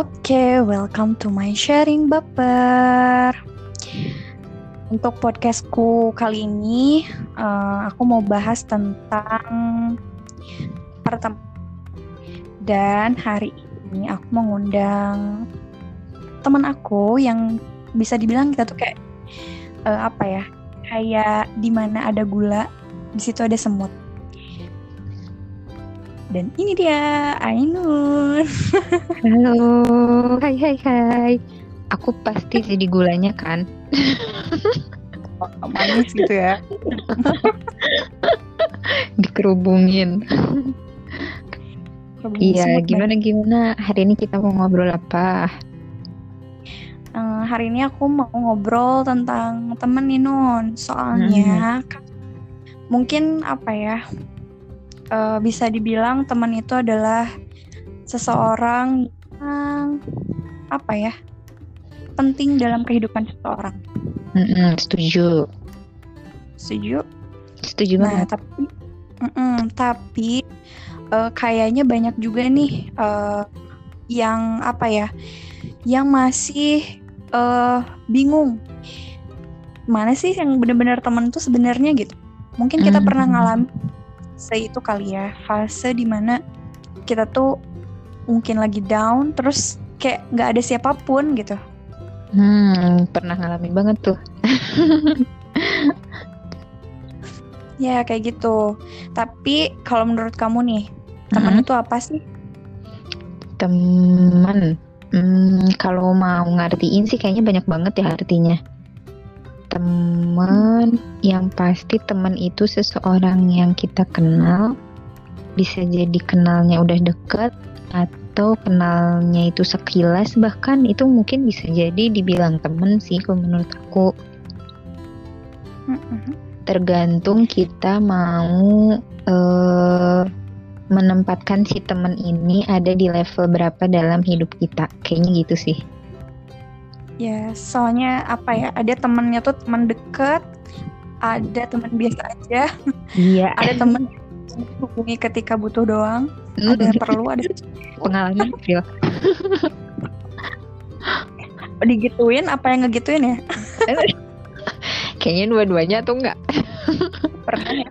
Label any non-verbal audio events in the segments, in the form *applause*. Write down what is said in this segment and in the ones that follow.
Oke, welcome to my sharing baper. Untuk podcastku kali ini, uh, aku mau bahas tentang pertemuan. Dan hari ini aku mengundang teman aku yang bisa dibilang kita tuh kayak uh, apa ya? Kayak di mana ada gula, di situ ada semut. Dan ini dia Ainun. *laughs* Halo, hai hai hai. Aku pasti jadi gulanya kan? Manis gitu ya. *laughs* Dikerubungin. Iya, gimana gimana? Hari ini kita mau ngobrol apa? Uh, hari ini aku mau ngobrol tentang temen nih Nun. Soalnya hmm. mungkin apa ya? Uh, bisa dibilang teman itu adalah seseorang yang apa ya penting dalam kehidupan seseorang. Mm-mm, setuju. Setuju. Setuju nah, tapi mm-mm, tapi uh, kayaknya banyak juga nih uh, yang apa ya yang masih uh, bingung mana sih yang benar-benar teman itu sebenarnya gitu. Mungkin kita mm-hmm. pernah ngalamin fase itu kali ya. Fase di mana kita tuh mungkin lagi down terus kayak nggak ada siapa pun gitu. Hmm pernah ngalamin banget tuh. *laughs* Ya kayak gitu. Tapi kalau menurut kamu nih teman hmm. itu apa sih? Teman hmm, kalau mau ngertiin sih kayaknya banyak banget ya artinya teman yang pasti teman itu seseorang yang kita kenal. Bisa jadi kenalnya udah deket atau kenalnya itu sekilas. Bahkan itu mungkin bisa jadi dibilang temen sih kalau menurut aku. Tergantung kita mau uh, menempatkan si teman ini ada di level berapa dalam hidup kita. Kayaknya gitu sih Ya, soalnya apa ya? Ada temennya tuh teman deket, ada teman biasa aja. Iya. *laughs* ada temen hubungi ketika butuh doang. Ada yang perlu, ada pengalaman Phil. *laughs* Digituin apa yang ngegituin ya? *laughs* Kayaknya dua-duanya tuh enggak. Pernah ya?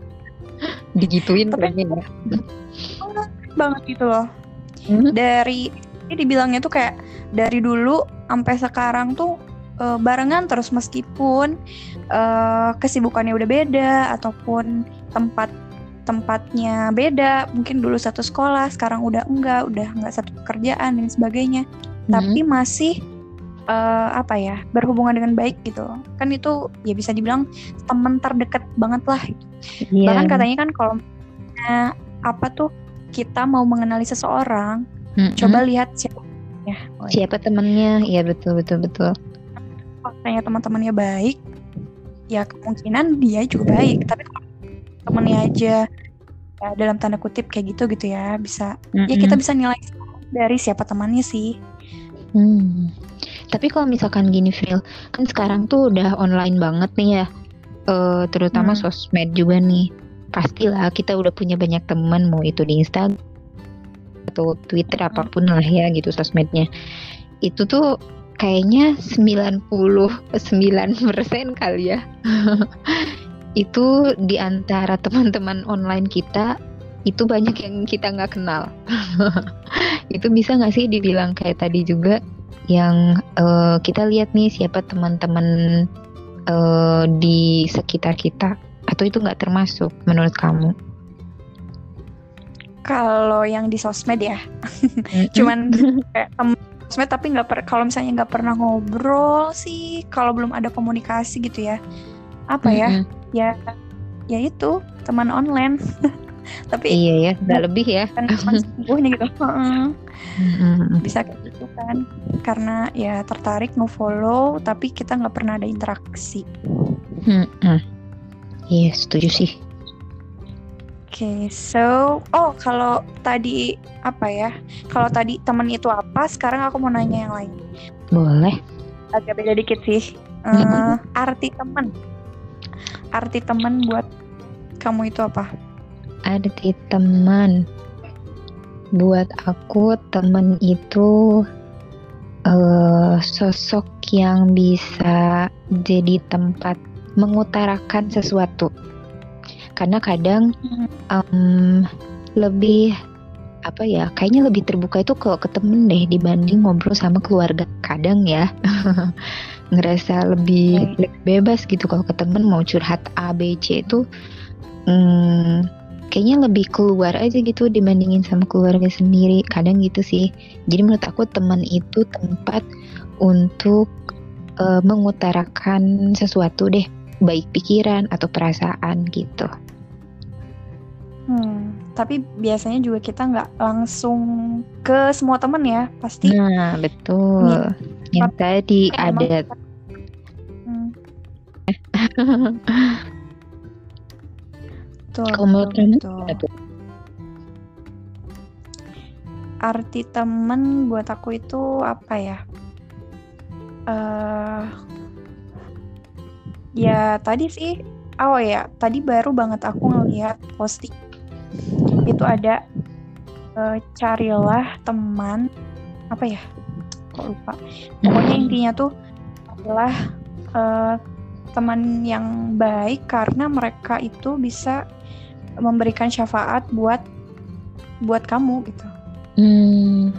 Digituin Tapi, kayaknya banget gitu loh. Hmm? Dari ini dibilangnya tuh kayak dari dulu sampai sekarang tuh uh, barengan terus meskipun uh, kesibukannya udah beda ataupun tempat tempatnya beda mungkin dulu satu sekolah sekarang udah enggak udah enggak satu pekerjaan dan sebagainya hmm. tapi masih uh, apa ya berhubungan dengan baik gitu kan itu ya bisa dibilang teman terdekat banget lah yeah. bahkan katanya kan kalau apa tuh kita mau mengenali seseorang mm -hmm. coba lihat siapa ya oh, siapa ya. temennya iya betul betul betul faktanya teman-temannya baik ya kemungkinan dia juga baik tapi kalau temennya aja ya, dalam tanda kutip kayak gitu gitu ya bisa mm -hmm. ya kita bisa nilai dari siapa temannya sih hmm. tapi kalau misalkan gini Phil kan sekarang tuh udah online banget nih ya uh, terutama hmm. sosmed juga nih pastilah kita udah punya banyak teman mau itu di Instagram atau Twitter apa pun lah ya gitu sosmednya. Itu tuh kayaknya 99% kali ya. *laughs* Itu di antara teman-teman online kita itu banyak yang kita nggak kenal. *laughs* Itu bisa nggak sih dibilang kayak tadi juga yang uh, kita lihat nih siapa teman-teman uh, di sekitar kita? Atau itu nggak termasuk menurut kamu? Kalau yang di sosmed ya. *laughs* Cuman kayak temen sosmed tapi nggak per kalau misalnya nggak pernah ngobrol sih kalau belum ada komunikasi gitu ya. Apa ya? Mm-hmm. ya ya itu teman online. *laughs* Tapi iya ya nggak lebih ya. kan *laughs* sesungguhnya gitu. Mm-hmm. bisa kayak gitu kan. Karena ya tertarik follow tapi kita nggak pernah ada interaksi. Mm-hmm. iya setuju sih okay, so oh kalau tadi apa ya? Kalau tadi temen itu apa? Sekarang aku mau nanya yang lain. Boleh. Agak beda dikit sih. Uh, arti teman. Arti teman buat kamu itu apa? Arti teman. Buat aku teman itu uh, sosok yang bisa jadi tempat mengutarakan sesuatu karena kadang um, lebih apa ya kayaknya lebih terbuka itu kalau ke temen deh dibanding ngobrol sama keluarga. Kadang ya *laughs* ngerasa lebih, lebih bebas gitu kalau ke temen. Mau curhat A B C itu hmm, kayaknya lebih keluar aja gitu dibandingin sama keluarga sendiri. Kadang gitu sih. Jadi menurut aku teman itu tempat untuk uh, mengutarakan sesuatu deh baik pikiran atau perasaan gitu hmm, tapi biasanya juga kita nggak langsung ke semua temen ya pasti nah betul nih, yang tadi ada hmm. Betul. Kalau menurut kamu Arti temen buat aku itu apa ya? Uh, ya tadi sih, oh ya tadi baru banget aku ngeliat posting itu ada uh, carilah teman apa ya? Kok lupa? Pokoknya intinya tuh adalah uh, teman yang baik karena mereka itu bisa memberikan syafaat buat buat kamu gitu. Hmm,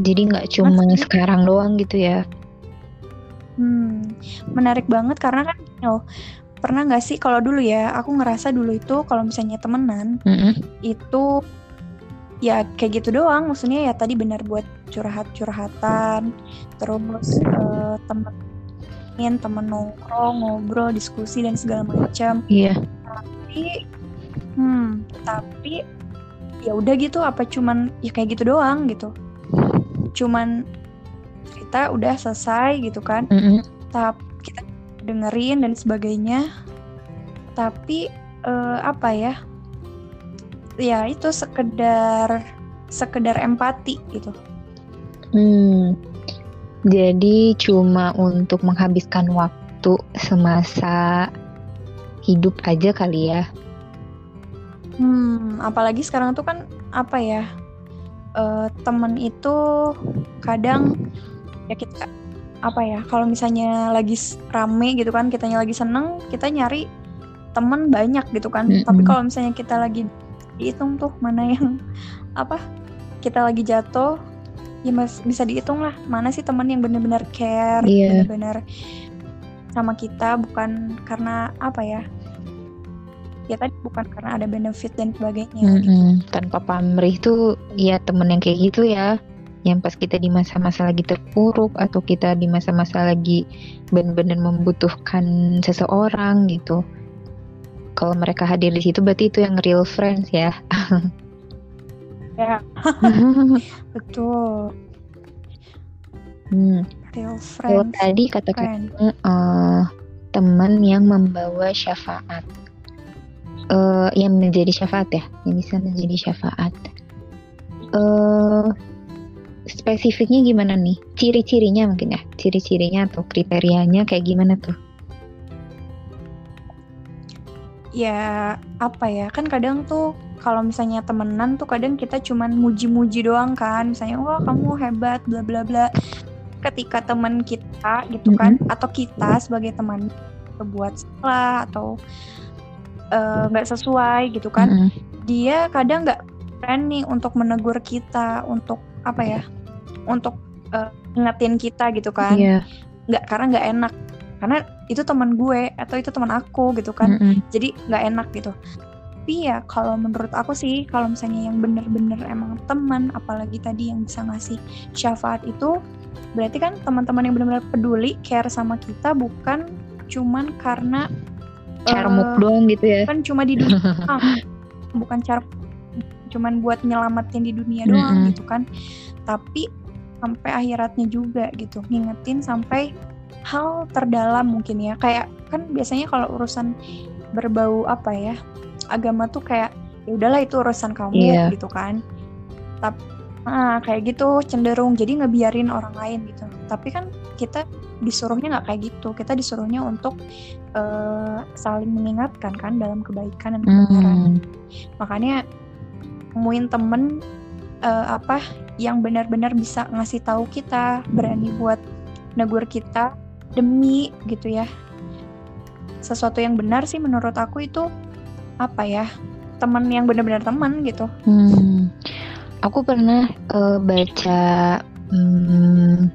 jadi nggak cuma Mas, sekarang doang gitu ya? Hmm, menarik banget karena kan oh, pernah nggak sih kalau dulu ya aku ngerasa dulu itu kalau misalnya temenan mm -hmm. itu ya kayak gitu doang maksudnya ya tadi benar buat curhat curhatan terus uh, temen temen nongkrong ngobrol diskusi dan segala macam iya yeah. tapi Hmm, tapi ya udah gitu apa cuman ya kayak gitu doang gitu. Cuman cerita udah selesai gitu kan. Mm -hmm. Tapi dengerin dan sebagainya. Tapi uh, apa ya? Ya itu sekedar sekedar empati gitu. Hmm. Jadi cuma untuk menghabiskan waktu semasa hidup aja kali ya. Hmm, apalagi sekarang tuh kan apa ya? Uh, temen itu kadang ya kita apa ya? Kalau misalnya lagi rame gitu kan, kitanya lagi seneng, kita nyari temen banyak gitu kan. Mm -hmm. Tapi kalau misalnya kita lagi dihitung tuh mana yang *laughs* apa? Kita lagi jatuh, ya mas bisa dihitung lah mana sih temen yang benar-benar care, yeah. benar-benar sama kita bukan karena apa ya? ya tadi bukan karena ada benefit dan sebagainya mm -hmm. gitu. tanpa pamrih tuh ya temen yang kayak gitu ya yang pas kita di masa-masa lagi terpuruk atau kita di masa-masa lagi benar-benar membutuhkan seseorang gitu. Kalau mereka hadir di situ berarti itu yang real friends ya. *laughs* Ya. *laughs* Betul. Hmm. real friends. kalau tadi kata kamu uh, teman yang membawa syafaat. Uh, yang menjadi syafaat ya, yang bisa menjadi syafaat. Uh, spesifiknya gimana nih? Ciri-cirinya mungkin ya, ciri-cirinya atau kriterianya kayak gimana tuh? Ya apa ya, kan kadang tuh kalau misalnya temenan tuh kadang kita cuman muji-muji doang kan, misalnya wah kamu hebat, bla bla bla. Ketika teman kita gitu kan, mm -hmm. atau kita sebagai teman berbuat salah atau Eh, nggak uh, sesuai gitu kan mm -hmm. dia kadang nggak berani untuk menegur kita untuk apa ya untuk uh, ingetin kita gitu kan. Yeah. nggak karena nggak enak. Karena itu teman gue atau itu teman aku gitu kan. Mm -hmm. jadi nggak enak gitu. Tapi ya kalau menurut aku sih kalau misalnya yang bener-bener emang teman apalagi tadi yang bisa ngasih syafaat itu berarti kan teman-teman yang benar-benar peduli care sama kita bukan cuman karena carmuk uh, doang gitu ya. kan cuma di dunia *laughs* bukan cara cuman buat nyelamatin di dunia doang mm -hmm. gitu kan. Tapi sampai akhiratnya juga gitu. Ngingetin sampai hal terdalam mungkin ya. Kayak kan biasanya kalau urusan berbau apa ya agama tuh kayak ya udahlah itu urusan kamu yeah. gitu kan. Tapi ah kayak gitu cenderung jadi ngebiarin orang lain gitu. Tapi kan kita disuruhnya nggak kayak gitu. Kita disuruhnya untuk uh, saling mengingatkan kan dalam kebaikan dan kebenaran. Hmm. makanya nemuin temen uh, apa yang benar-benar bisa ngasih tahu kita berani buat negur kita demi gitu ya sesuatu yang benar sih menurut aku itu apa ya teman yang benar-benar teman gitu. Hmm, aku pernah uh, baca hmm,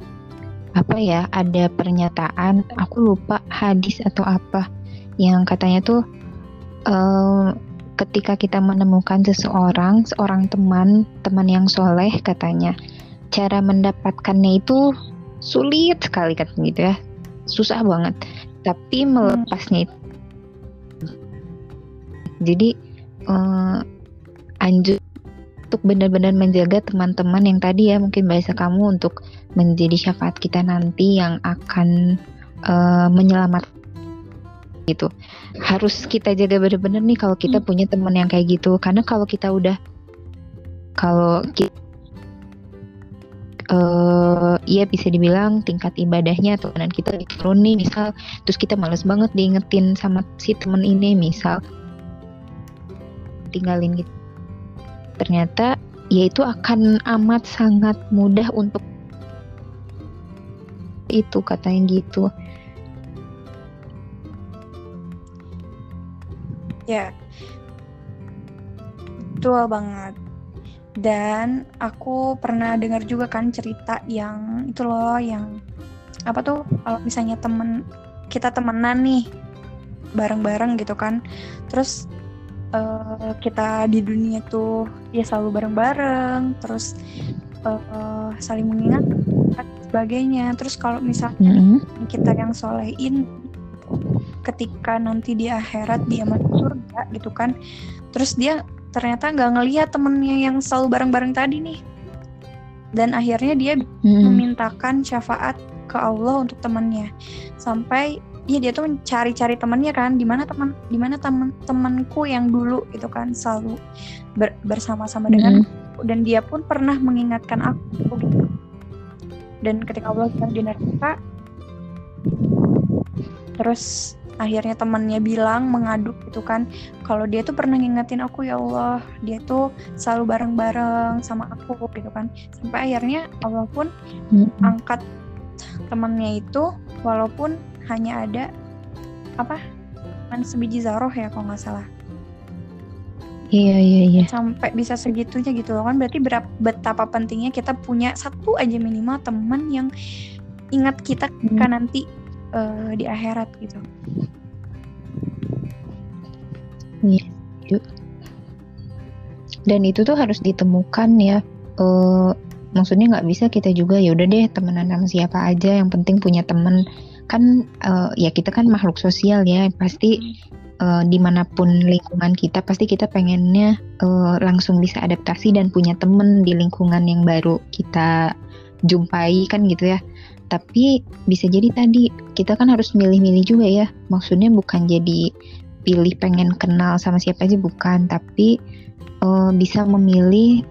apa ya ada pernyataan aku lupa hadis atau apa yang katanya tuh uh, ketika kita menemukan seseorang seorang teman teman yang soleh katanya cara mendapatkannya itu sulit sekali katanya gitu ya. Susah banget. Tapi melepasnya itu. Jadi uh, anjur untuk benar-benar menjaga teman-teman yang tadi ya mungkin bahasa kamu untuk menjadi syafaat kita nanti yang akan uh, menyelamatkan gitu. Harus kita jaga benar-benar nih kalau kita hmm. punya teman yang kayak gitu. Karena kalau kita udah kalau kita uh, ya bisa dibilang tingkat ibadahnya dan kita turun nih misal. Terus kita males banget diingetin sama si temen ini misal. Tinggalin gitu. Ternyata ya itu akan amat sangat mudah untuk itu katanya gitu ya. Betul banget. Dan aku pernah dengar juga kan cerita yang itu loh yang apa tuh kalau misalnya temen kita temenan nih bareng-bareng gitu kan. Terus uh, kita di dunia tuh ya selalu bareng-bareng terus uh, saling mengingat sebagainya. Terus kalau misalnya mm -hmm. kita yang solehin ketika nanti di akhirat dia masuk surga gitu kan. Terus dia ternyata nggak ngelihat temennya yang selalu bareng-bareng tadi nih. Dan akhirnya dia mm. memintakan syafaat ke Allah untuk temannya sampai Iya dia tuh mencari-cari temannya kan di mana teman di mana teman temanku yang dulu? Itu kan selalu ber, bersama-sama dengan mm. dan dia pun pernah mengingatkan aku. Gitu dan ketika Allah sedang di neraka terus akhirnya temannya bilang mengaduk gitu kan. Kalau dia tuh pernah ngingetin aku ya Allah dia tuh selalu bareng-bareng sama aku gitu kan. Sampai akhirnya Allah pun angkat temannya itu walaupun hanya ada apa kan sebiji zaroh ya kalau nggak salah. Iya iya iya. Sampai bisa segitunya gitu loh kan. Berarti berapa, betapa pentingnya kita punya satu aja minimal teman yang ingat kita ketika hmm. nanti uh, di akhirat gitu. Iya. Dan itu tuh harus ditemukan ya. Uh, maksudnya nggak bisa kita juga ya udah deh temenan sama siapa aja yang penting punya temen kan uh, ya kita kan makhluk sosial ya pasti uh, di mana pun lingkungan kita pasti kita pengennya uh, langsung bisa adaptasi dan punya temen di lingkungan yang baru kita jumpai kan gitu ya tapi bisa jadi tadi kita kan harus milih-milih juga ya. Maksudnya bukan jadi pilih pengen kenal sama siapa aja bukan. Tapi uh, bisa memilih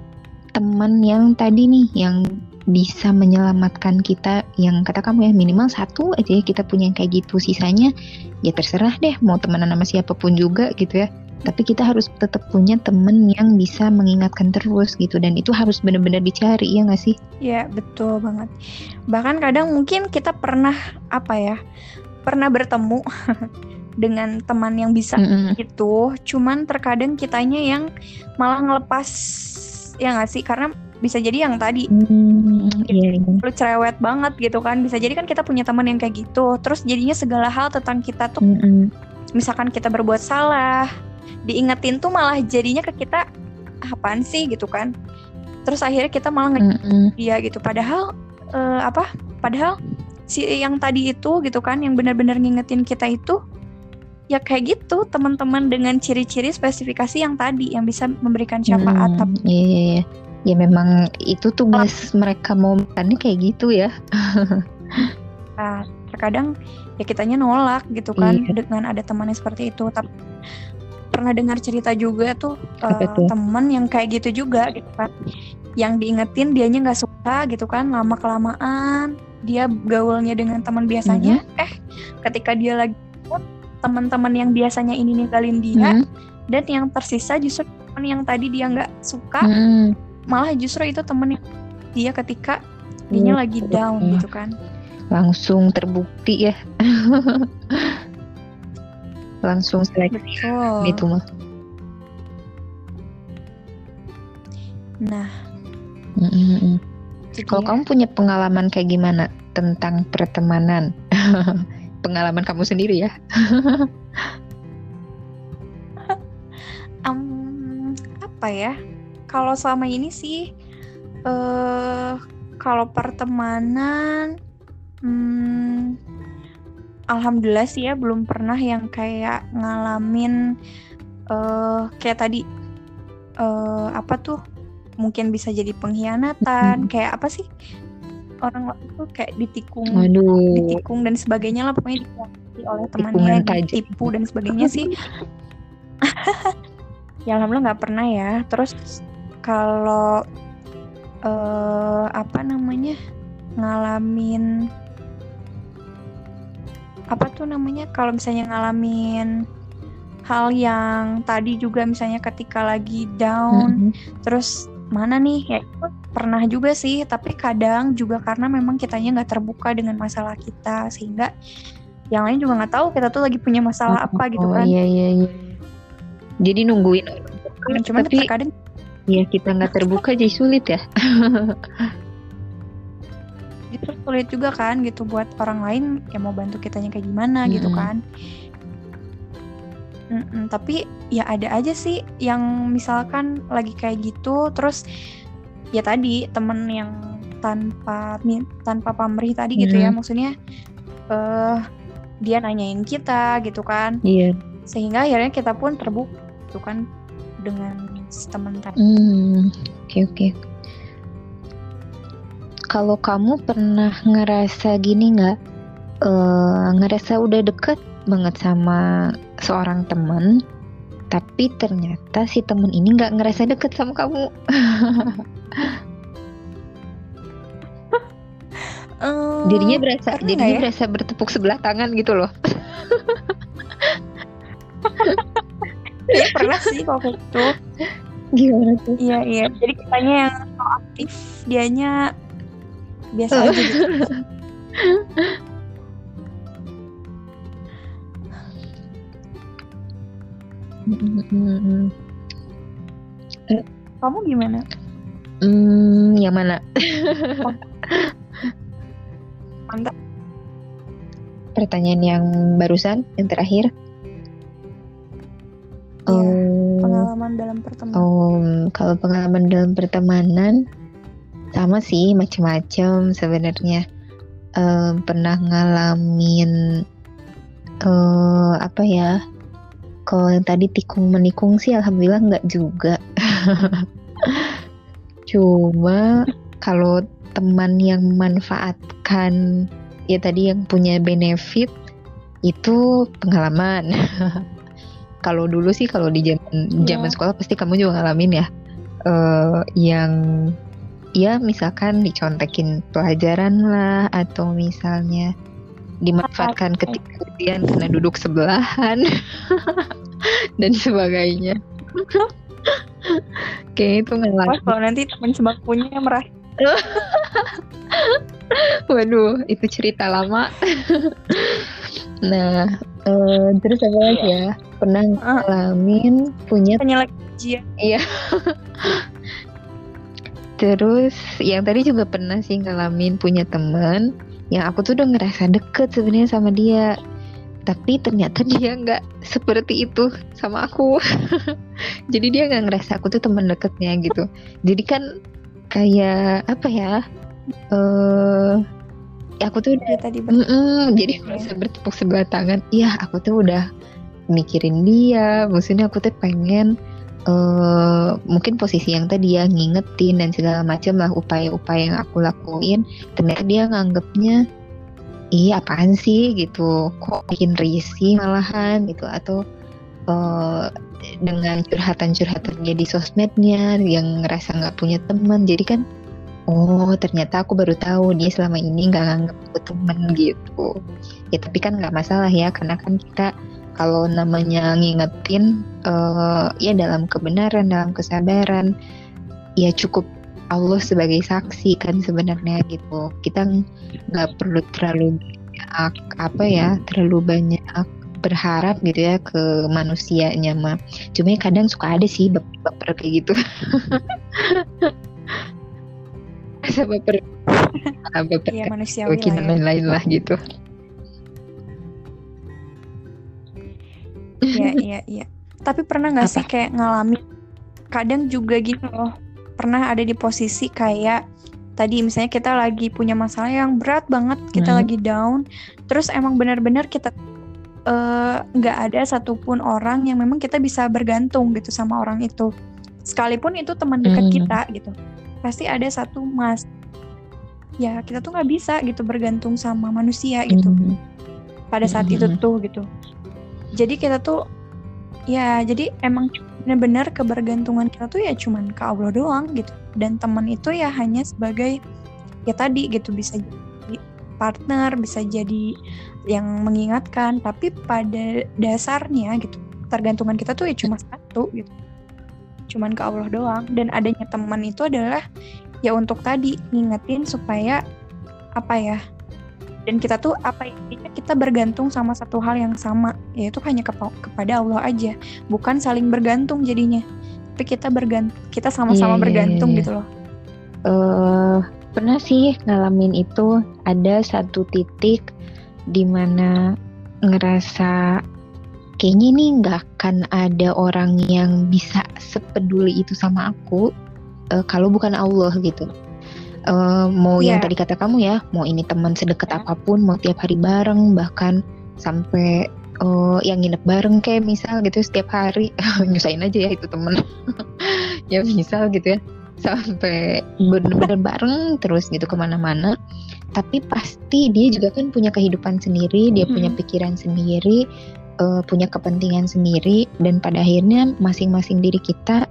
teman yang tadi nih yang bisa menyelamatkan kita. Yang kata kamu ya minimal satu aja ya kita punya yang kayak gitu. Sisanya ya terserah deh mau temenan sama siapa pun juga gitu ya tapi kita harus tetap punya temen yang bisa mengingatkan terus gitu dan itu harus benar-benar dicari ya nggak sih? Ya betul banget. Bahkan kadang mungkin kita pernah apa ya pernah bertemu *laughs* dengan teman yang bisa mm -hmm. itu, cuman terkadang kitanya yang malah ngelepas ya nggak sih karena bisa jadi yang tadi hmm, iya, iya. lu cerewet banget gitu kan bisa jadi kan kita punya teman yang kayak gitu terus jadinya segala hal tentang kita tuh mm -hmm. misalkan kita berbuat salah diingetin tuh malah jadinya ke kita apaan sih? gitu kan. Terus akhirnya kita malah nge mm -hmm. dia gitu. Padahal uh, apa? Padahal si yang tadi itu gitu kan yang benar-benar ngingetin kita itu ya kayak gitu teman-teman dengan ciri-ciri spesifikasi yang tadi yang bisa memberikan syafaat. Hmm, iya, iya, iya. Ya memang itu tugas oh. mereka mau makannya kayak gitu ya. Nah *laughs* terkadang ya kitanya nolak gitu kan iya. dengan ada temannya seperti itu. Tapi pernah dengar cerita juga tuh uh, teman yang kayak gitu juga gitu kan yang diingetin dianya nggak suka gitu kan lama kelamaan dia gaulnya dengan teman biasanya mm -hmm. eh ketika dia lagi teman-teman yang biasanya ini ninggalin dia mm -hmm. dan yang tersisa justru teman yang tadi dia nggak suka mm -hmm malah justru itu temen dia ketika dia Hmm. lagi down Hmm. gitu kan langsung terbukti ya *laughs* langsung seleksi betul. itu mah nah. Jadi Kalau ya, kamu punya pengalaman kayak gimana tentang pertemanan? *laughs* pengalaman kamu sendiri ya? *laughs* em, apa ya? Kalau selama ini sih eh kalau pertemanan hmm, alhamdulillah sih ya belum pernah yang kayak ngalamin eh kayak tadi eh apa tuh mungkin bisa jadi pengkhianatan Hmm. kayak apa sih orang itu kayak ditikung Waduh, ditikung dan sebagainya lah pokoknya dikhianati oleh temannya ditipu dan sebagainya sih. *laughs* Ya alhamdulillah nggak pernah ya. Terus kalau eh apa namanya ngalamin apa tuh namanya kalau misalnya ngalamin hal yang tadi juga misalnya ketika lagi down Mm-mm. terus mana nih ya itu pernah juga sih tapi kadang juga karena memang kitanya nggak terbuka dengan masalah kita sehingga yang lain juga nggak tahu kita tuh lagi punya masalah apa gitu Oh kan iya iya iya. Jadi nungguin Hmm, cuman tapi terkadang ya kita nggak terbuka jadi sulit ya. *laughs* sulit juga kan gitu buat orang lain yang mau bantu kitanya kayak gimana gitu Mm-mm. kan Mm-mm, tapi ya ada aja sih yang misalkan lagi kayak gitu terus ya tadi temen yang tanpa tanpa pamrih tadi gitu ya Mhm. maksudnya eh dia nanyain kita gitu kan Iya. sehingga akhirnya kita pun terbuka gitu kan dengan teman tadi Hmm, oke oke. Kalau kamu pernah ngerasa gini nggak? Eh, ngerasa udah deket banget sama seorang teman, tapi ternyata si temen ini nggak ngerasa deket sama kamu. Eh, Jadinya berasa, jadinya nggak ya? berasa bertepuk sebelah tangan gitu loh. Kayaknya pernah sih kayak gitu Gimana tuh? Iya iya. Jadi kitanya yang aktif, dianya biasa aja gitu. Kamu gimana? Hmm, yang mana? Mantap. Pertanyaan yang barusan, yang terakhir. Iya, Oh, Pengalaman dalam pertemuan. oh, kalau pengalaman dalam pertemanan sama sih macam-macam sebenarnya. Eh, pernah ngalamin eh apa ya? Kalau yang tadi tikung menikung sih alhamdulillah nggak juga. *laughs* Cuma kalau teman yang memanfaatkan ya tadi yang punya benefit itu pengalaman. *laughs* kalau dulu sih kalau di zaman Iya. zaman sekolah pasti kamu juga ngalamin ya. eh yang ya misalkan dicontekin pelajaran lah atau misalnya dimanfaatkan ketika ujian karena duduk sebelahan *laughs* dan sebagainya. *laughs* Kayak itu ngalamin. kalau nanti teman sebangkunya merah. *laughs* Waduh, itu cerita lama. nah, eh, terus apa lagi ya? Pernah Ah. ngalamin punya Penyelek ujian. Terus yang tadi juga pernah sih ngalamin punya temen yang aku tuh udah ngerasa deket sebenarnya sama dia. Tapi ternyata *laughs* dia nggak seperti itu sama aku. *laughs* Jadi dia nggak ngerasa aku tuh teman deketnya gitu. Jadi kan kayak apa ya? Eh, aku tuh udah Dia tadi ber- Mm-mm, jadi merasa bertepuk sebelah tangan. Iya, aku tuh udah mikirin dia. Maksudnya aku tuh pengen eh mungkin posisi yang tadi ya ngingetin dan segala macam lah upaya-upaya yang aku lakuin. Ternyata dia nganggepnya iya apaan sih gitu. Kok bikin risih malahan gitu atau eh dengan curhatan-curhatannya di sosmednya yang ngerasa nggak punya teman. Jadi kan oh ternyata aku baru tahu dia selama ini nggak nganggep aku temen gitu ya tapi kan nggak masalah ya karena kan kita kalau namanya ngingetin eh ya dalam kebenaran dalam kesabaran ya cukup Allah sebagai saksi kan sebenarnya gitu. Kita nggak perlu terlalu banyak apa ya terlalu banyak berharap gitu ya ke manusianya mah. Cuma ya kadang suka ada sih baper kayak gitu. *laughs* Baper. *laughs* Baper Iya bikin ya. lain-lain lah gitu Iya *laughs* iya iya. Tapi pernah nggak sih kayak ngalamin kadang juga gitu loh. Pernah ada di posisi kayak tadi misalnya kita lagi punya masalah yang berat banget, kita Hmm. lagi down, terus emang benar-benar kita eh, nggak ada satupun orang yang memang kita bisa bergantung gitu sama orang itu. Sekalipun itu teman dekat Hmm. kita gitu. Pasti ada satu mas ya kita tuh nggak bisa gitu bergantung sama manusia gitu Mhm. pada saat itu Mhm. tuh gitu. Jadi kita tuh ya jadi emang benar-benar kebergantungan kita tuh ya cuman ke Allah doang gitu. Dan teman itu ya hanya sebagai ya tadi gitu bisa jadi partner, bisa jadi yang mengingatkan, tapi pada dasarnya gitu tergantungan kita tuh ya cuma satu gitu. Cuman ke Allah doang dan adanya teman itu adalah ya untuk tadi ngingetin supaya apa ya dan kita tuh apa intinya kita bergantung sama satu hal yang sama yaitu hanya kepa- kepada Allah aja. Bukan saling bergantung jadinya. Tapi kita bergantung kita sama-sama Iya, iya, bergantung iya, gitu loh. Eh pernah sih ngalamin itu ada satu titik di mana ngerasa kayaknya nih nggak akan ada orang yang bisa sepeduli itu sama aku eh, kalau bukan Allah gitu. Eh, mau yang Iya. tadi kata kamu ya, mau ini teman sedekat Ya. apa pun, mau tiap hari bareng, bahkan sampai eh, yang nginep bareng kayak misal gitu setiap hari *laughs* nyusahin aja ya itu temen *laughs* ya misal gitu ya sampai bener-bener bareng terus gitu ke mana-mana tapi pasti dia juga kan punya kehidupan sendiri dia punya Mhm. pikiran sendiri eh, punya kepentingan sendiri dan pada akhirnya masing-masing diri kita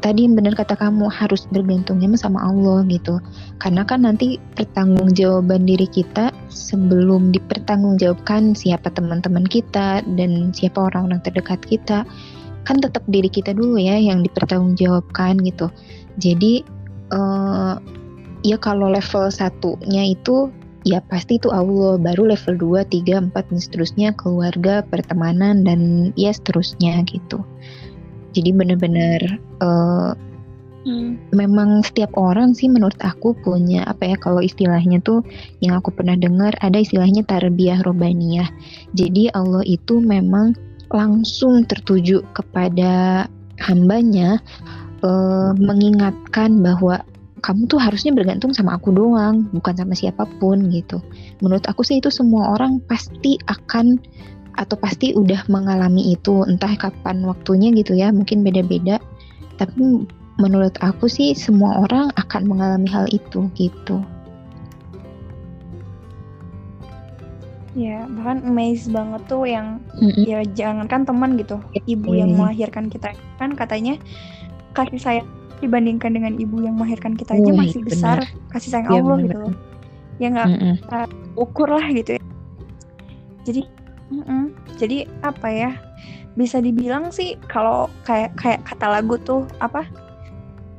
tadi yang benar kata kamu harus bergantungnya sama Allah gitu. Karena kan nanti pertanggungjawaban diri kita sebelum dipertanggungjawabkan siapa teman-teman kita dan siapa orang-orang terdekat kita kan tetap diri kita dulu ya yang dipertanggungjawabkan gitu. Jadi eh, ya kalau level satunya itu ya pasti itu Allah. Baru level 2, 3, 4 dan seterusnya keluarga, pertemanan dan ya seterusnya gitu. Jadi benar-benar eh, memang setiap orang sih menurut aku punya apa ya kalau istilahnya tuh yang aku pernah dengar ada istilahnya tarbiyah robaniyah. Jadi Allah itu memang langsung tertuju kepada hambanya eh, mengingatkan bahwa kamu tuh harusnya bergantung sama aku doang, bukan sama siapa pun gitu. Menurut aku sih itu semua orang pasti akan atau pasti udah mengalami itu, entah kapan waktunya gitu ya, mungkin beda-beda. Tapi menurut aku sih semua orang akan mengalami hal itu gitu. ya bahkan amazed banget tuh yang Mm-mm. ya jangankan teman gitu ibu yang Iya. melahirkan kita kan katanya kasih sayang dibandingkan dengan ibu yang melahirkan kita aja Wih, masih besar kasih sayang Iya, Allah bener. gitu loh ya nggak Mm-mm. ukur lah gitu ya. Jadi, mm-mm. jadi apa ya? Bisa dibilang sih kalau kayak kayak kata lagu tuh apa?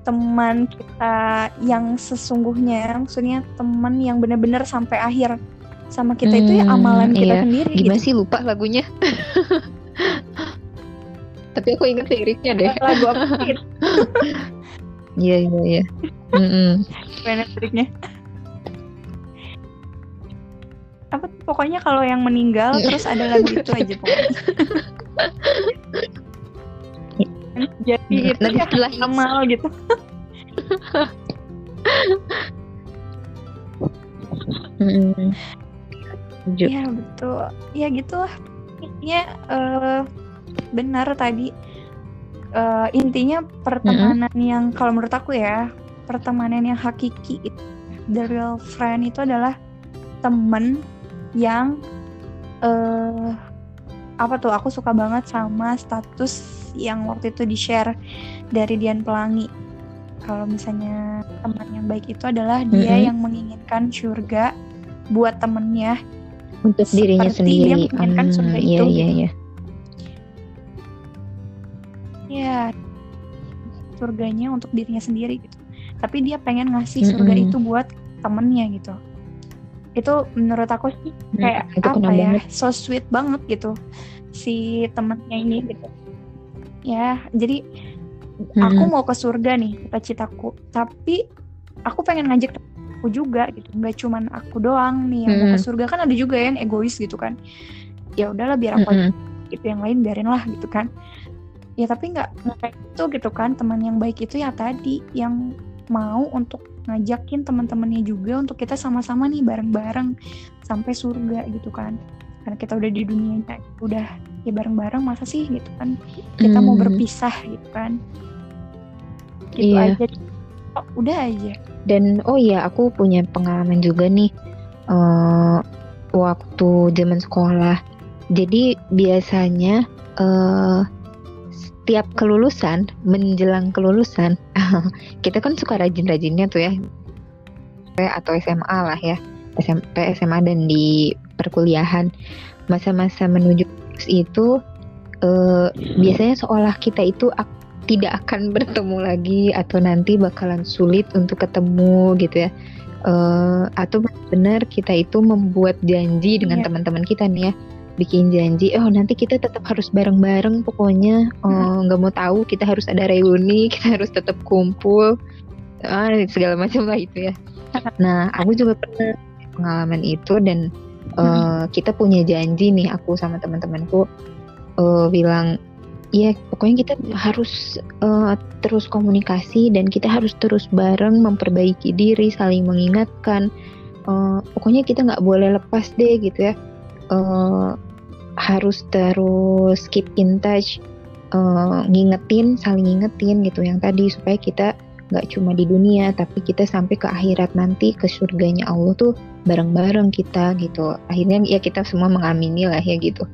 Teman kita yang sesungguhnya, maksudnya teman yang benar-benar sampai akhir sama kita itu ya Hmm, amalan kita iya. sendiri Gimana gitu. sih lupa lagunya? *laughs* Tapi aku ingat liriknya deh. Lagu apa *laughs* Iya iya iya. Gimana liriknya? Apa pokoknya kalau yang meninggal terus ada lagu itu aja *laughs* pokoknya. Jadi itu Nanti ya amal gitu. Setuju. Iya betul. Ya gitulah. Intinya eh, benar tadi. Eh, intinya pertemanan yang kalau menurut aku ya pertemanan yang hakiki itu, the real friend itu adalah temen yang eh apa tuh aku suka banget sama status yang waktu itu di share dari Dian Pelangi. Kalau misalnya teman yang baik itu adalah dia Mhm. yang menginginkan surga buat temennya Untuk dirinya Seperti dia sendiri. menginginkan Hmm, surga iya itu, iya gitu. iya. ya surganya untuk dirinya sendiri gitu tapi dia pengen ngasih surga Mm-mm. itu buat temennya gitu itu menurut aku sih Hmm, kayak itu apa ya banget. so sweet banget gitu si temennya ini gitu ya jadi aku Mm-mm. mau ke surga nih cita-citaku tapi aku pengen ngajak aku juga gitu nggak cuman aku doang nih yang mau ke Mm-mm. surga kan ada juga yang egois gitu kan ya udahlah biar aku Mm-mm. gitu yang lain biarin lah gitu kan ya tapi nggak nggak kayak itu gitu kan teman yang baik itu ya tadi yang mau untuk ngajakin teman-temannya juga untuk kita sama-sama nih bareng-bareng sampai surga gitu kan karena kita udah di dunianya udah ya bareng-bareng masa sih gitu kan kita mau Hmm. berpisah gitu kan gitu Iya. aja oh, udah aja Dan oh iya, aku punya pengalaman juga nih eh waktu zaman sekolah. Jadi biasanya eh setiap kelulusan, menjelang kelulusan, *laughs* kita kan suka rajin-rajinnya tuh ya, atau SMA lah ya, SMP, SMA dan di perkuliahan. Masa-masa menuju itu eh, biasanya seolah kita itu ak- tidak akan *laughs* bertemu lagi atau nanti bakalan sulit untuk ketemu gitu ya. Eh, atau benar kita itu membuat janji dengan Iya. teman-teman kita nih ya bikin janji oh nanti kita tetap harus bareng-bareng pokoknya. Eh, nggak mau tahu kita harus ada reuni *laughs* kita harus tetap kumpul. Ah, segala macam lah itu ya. *laughs* Nah aku juga pernah pengalaman itu dan eh, kita punya janji nih aku sama teman-temanku eh, bilang ya pokoknya kita harus eh, terus komunikasi dan kita harus terus bareng memperbaiki diri saling mengingatkan. Eh, pokoknya kita nggak boleh lepas deh gitu ya. Eh, harus terus keep in touch eh, ngingetin saling ngingetin gitu yang tadi supaya kita nggak cuma di dunia tapi kita sampai ke akhirat nanti ke surganya Allah tuh bareng-bareng kita gitu. Akhirnya ya kita semua mengamini lah ya gitu.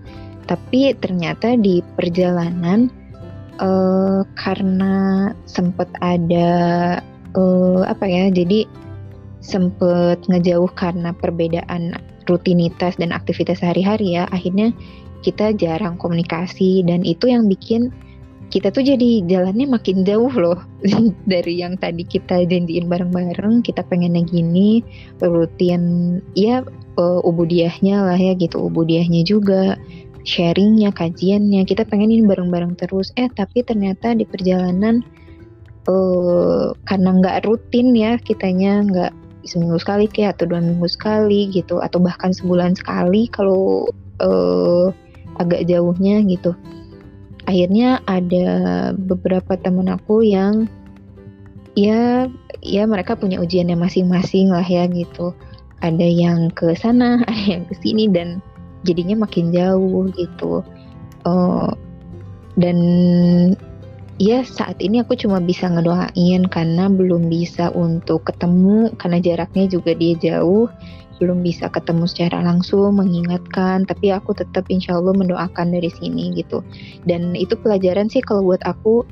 Tapi ternyata di perjalanan eh, karena sempet ada eh, apa ya jadi sempet ngejauh karena perbedaan rutinitas dan aktivitas sehari-hari ya. Akhirnya kita jarang komunikasi dan itu yang bikin kita tuh jadi jalannya makin jauh loh. *laughs* Dari yang tadi kita janjiin bareng-bareng kita pengennya gini rutin ya uh, ubudiahnya lah ya gitu ubudiahnya juga sharingnya kajiannya. Kita pengenin bareng-bareng terus. Eh tapi ternyata di perjalanan eh karena nggak rutin ya kitanya nggak seminggu sekali kayak atau dua minggu sekali gitu atau bahkan sebulan sekali kalau eh, agak jauhnya gitu. Akhirnya ada beberapa temen aku yang ya ya mereka punya ujiannya masing-masing lah ya gitu. Ada yang ke sana *laughs* ada yang ke sini dan jadinya makin jauh gitu. Eh, dan ya saat ini aku cuma bisa ngedoain karena belum bisa untuk ketemu karena jaraknya juga dia jauh. Belum bisa ketemu secara langsung mengingatkan tapi aku tetap insya Allah mendoakan dari sini gitu. Dan itu pelajaran sih kalau buat aku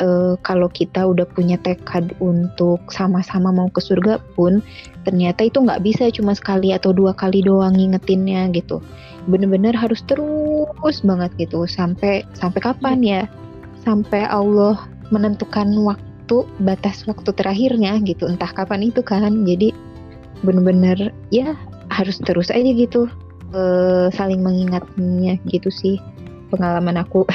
eh, kalau kita udah punya tekad untuk sama-sama mau ke surga pun ternyata itu nggak bisa cuma sekali atau dua kali doang ngingetinnya gitu. Bener-bener harus terus banget gitu. Sampai sampai kapan ya sampai Allah menentukan waktu batas waktu terakhirnya gitu entah kapan itu kan jadi bener-bener ya harus terus aja gitu eh, saling mengingatnya gitu sih pengalaman aku *laughs*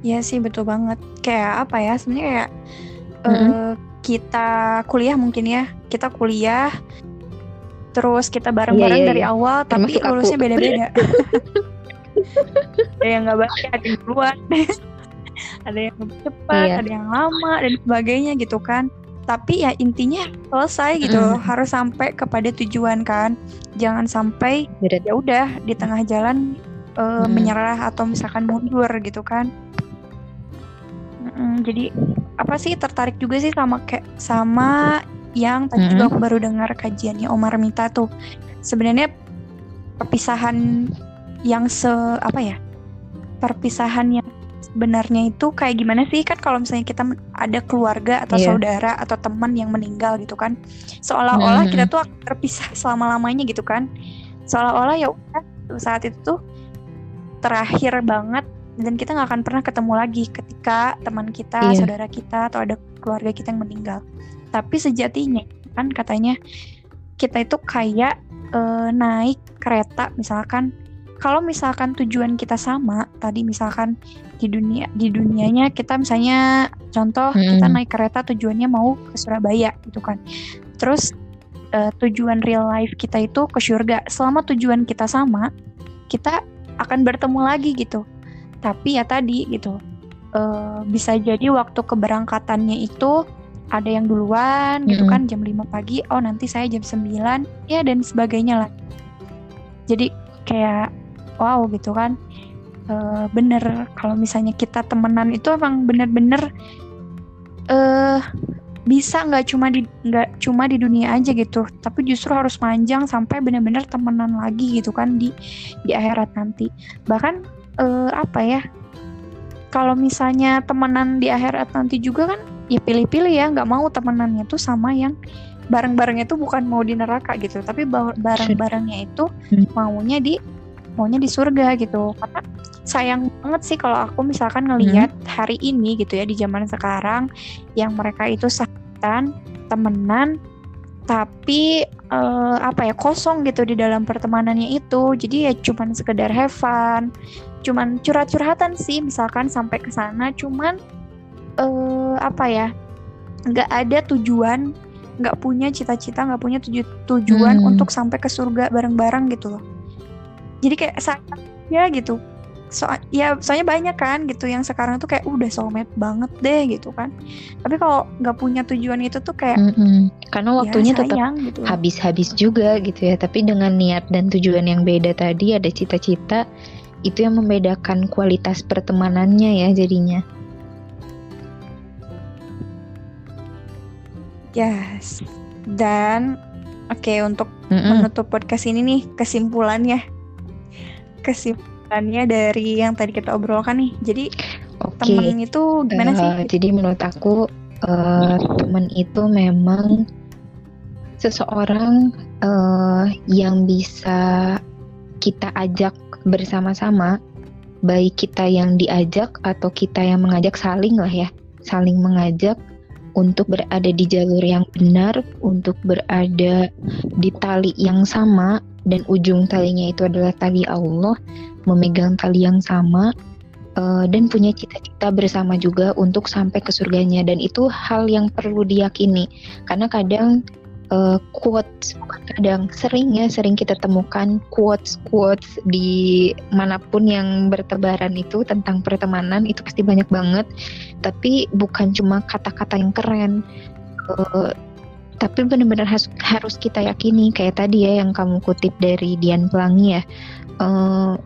Iya sih betul banget. Kayak apa ya? Sebenarnya kayak Mm-mm. eh, kita kuliah mungkin ya. Kita kuliah terus kita bareng-bareng Iya, iya, dari iya. awal tapi Termasuk lulusnya beda-beda. *laughs* ada yang nggak baca, ada yang duluan. *laughs* ada yang lebih cepat, Iya. ada yang lama dan sebagainya gitu kan. Tapi ya intinya selesai gitu. Mm. Harus sampai kepada tujuan kan. Jangan sampai ya udah di tengah jalan eh, Mm. menyerah atau misalkan mundur gitu kan. Mm-mm, jadi apa sih tertarik juga sih sama kayak sama yang tadi Mm-mm. juga aku baru dengar kajiannya Omar Mita tuh. Sebenarnya perpisahan yang se apa ya? Perpisahan yang sebenarnya itu kayak gimana sih kan kalau misalnya kita ada keluarga atau Iya. saudara atau teman yang meninggal gitu kan. Seolah-olah Mm-mm. kita tuh terpisah selama-lamanya gitu kan. Seolah-olah ya udah saat itu tuh terakhir banget dan kita nggak akan pernah ketemu lagi ketika teman kita, yeah. saudara kita atau ada keluarga kita yang meninggal. Tapi sejatinya kan katanya kita itu kayak uh, naik kereta misalkan kalau misalkan tujuan kita sama tadi misalkan di dunia di dunianya kita misalnya contoh hmm. kita naik kereta tujuannya mau ke Surabaya gitu kan. Terus uh, tujuan real life kita itu ke surga. Selama tujuan kita sama kita akan bertemu lagi gitu. Tapi ya tadi gitu. Uh, bisa jadi waktu keberangkatannya itu ada yang duluan gitu kan jam 5 pagi oh nanti saya jam 9 ya dan sebagainya lah. Jadi kayak wow gitu kan uh, bener kalau misalnya kita temenan itu emang bener-bener uh, bisa nggak cuma di nggak cuma di dunia aja gitu tapi justru harus panjang sampai bener-bener temenan lagi gitu kan di di akhirat nanti bahkan uh, apa ya kalau misalnya temenan di akhirat nanti juga kan ya pilih-pilih ya nggak mau temenannya tuh sama yang bareng-barengnya itu bukan mau di neraka gitu tapi bareng-barengnya itu hmm. maunya di maunya di surga gitu. Karena sayang banget sih kalau aku misalkan ngelihat hmm. hari ini gitu ya di zaman sekarang yang mereka itu sahabatan temenan tapi uh, apa ya kosong gitu di dalam pertemanannya itu. Jadi ya cuman sekedar have fun cuman curhat-curhatan sih misalkan sampai ke sana. Cuman uh, apa ya nggak ada tujuan nggak punya cita-cita nggak punya tuju tujuan hmm. untuk sampai ke surga bareng-bareng gitu loh jadi kayak sayang ya gitu so ya soalnya banyak kan gitu yang sekarang tuh kayak udah soulmate banget deh gitu kan tapi kalau nggak punya tujuan itu tuh kayak mm -hmm. karena ya waktunya ya, tetap gitu. habis-habis juga gitu ya tapi dengan niat dan tujuan yang beda tadi ada cita-cita itu yang membedakan kualitas pertemanannya ya jadinya yes dan oke okay, untuk mm -mm. menutup podcast ini nih kesimpulannya kesimpulannya dari yang tadi kita obrolkan nih. Jadi okay. temen itu gimana uh, sih? Eh, jadi menurut aku uh, temen itu memang seseorang uh, yang bisa kita ajak bersama-sama, baik kita yang diajak atau kita yang mengajak saling lah ya, saling mengajak untuk berada di jalur yang benar, untuk berada di tali yang sama, dan ujung talinya itu adalah tali Allah, memegang tali yang sama uh, dan punya cita-cita bersama juga untuk sampai ke surganya. Dan itu hal yang perlu diyakini karena kadang uh, quotes kadang sering ya sering kita temukan quotes quotes di mana pun yang bertebaran itu tentang pertemanan itu pasti banyak banget. Tapi bukan cuma kata-kata yang keren uh, tapi benar-benar harus, kita yakini kayak tadi ya yang kamu kutip dari Dian Pelangi ya. Uh,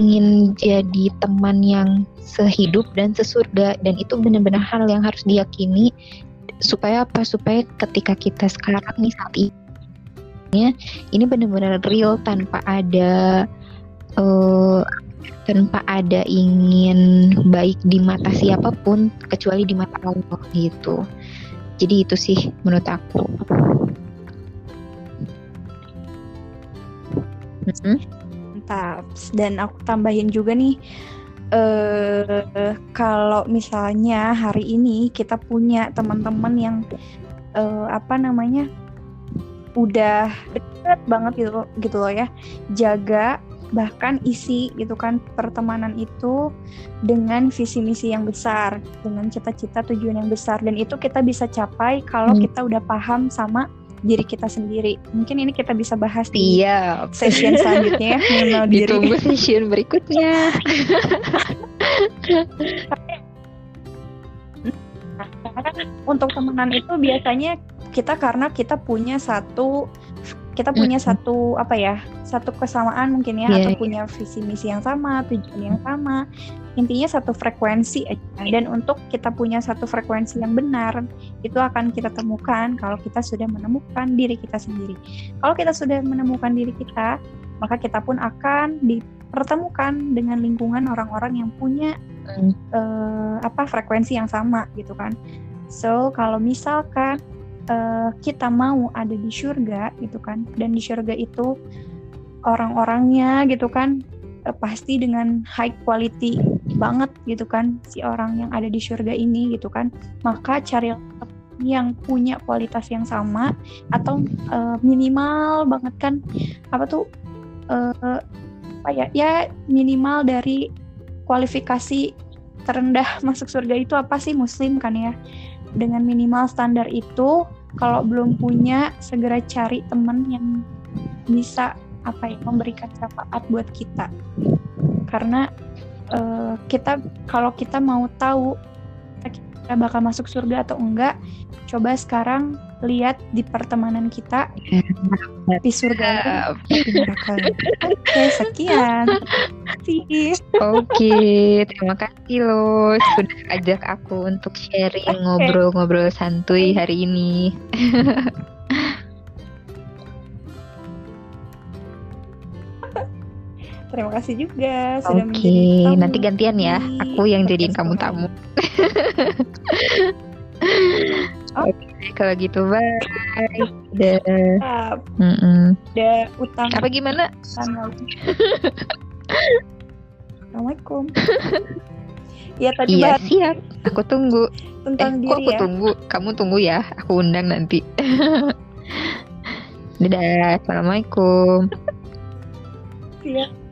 ingin jadi teman yang sehidup dan sesurga dan itu benar-benar hal yang harus diyakini. Supaya apa? Supaya ketika kita sekarang nih saat ini ini benar-benar real tanpa ada uh, tanpa ada ingin baik di mata siapa pun kecuali di mata Allah gitu jadi itu sih menurut aku. Mantap. Dan aku tambahin juga nih uh, kalau misalnya hari ini kita punya teman-teman yang uh, apa namanya udah deket banget gitu gitu loh ya jaga bahkan isi gitu kan pertemanan itu dengan visi misi yang besar dengan cita-cita tujuan yang besar dan itu kita bisa capai kalau hmm. kita udah paham sama diri kita sendiri mungkin ini kita bisa bahas di iya. session selanjutnya ya *laughs* mengenal diri ditunggu session berikutnya *laughs* untuk temenan itu biasanya kita karena kita punya satu kita punya mm -hmm. satu apa ya satu kesamaan mungkin ya yeah, atau yeah. punya visi misi yang sama tujuan yang sama intinya satu frekuensi aja dan untuk kita punya satu frekuensi yang benar itu akan kita temukan kalau kita sudah menemukan diri kita sendiri kalau kita sudah menemukan diri kita maka kita pun akan dipertemukan dengan lingkungan orang-orang yang punya mm. uh, apa frekuensi yang sama gitu kan so kalau misalkan uh, kita mau ada di surga gitu kan dan di surga itu orang-orangnya gitu kan uh, pasti dengan high quality banget gitu kan si orang yang ada di surga ini gitu kan. Maka cari yang punya kualitas yang sama atau uh, minimal banget kan apa tuh uh, apa ya ya minimal dari kualifikasi terendah *laughs* masuk surga itu apa sih muslim kan ya. Dengan minimal standar itu kalau belum punya segera cari teman yang bisa apa ya memberikan syafaat buat kita. Karena uh, kita kalau kita mau tahu kita bakal masuk surga atau enggak coba sekarang lihat di pertemanan kita di surga di neraka oke sekian. Oke terima kasih loh sudah ajak aku untuk sharing ngobrol-ngobrol santuy hari ini *laughs* Terima kasih juga sudah Oke, okay. nanti gantian ya. Aku yang jadiin kamu tamu. *laughs* Oke, okay, kalau gitu bye. Udah. Mm -mm. Udah utang. Apa gimana? Assalamualaikum. Iya *laughs* tadi Iya siap. Aku tunggu. Tentang eh, diri kok aku ya? tunggu? Kamu tunggu ya. Aku undang nanti. *laughs* Dadah. Assalamualaikum. Siap.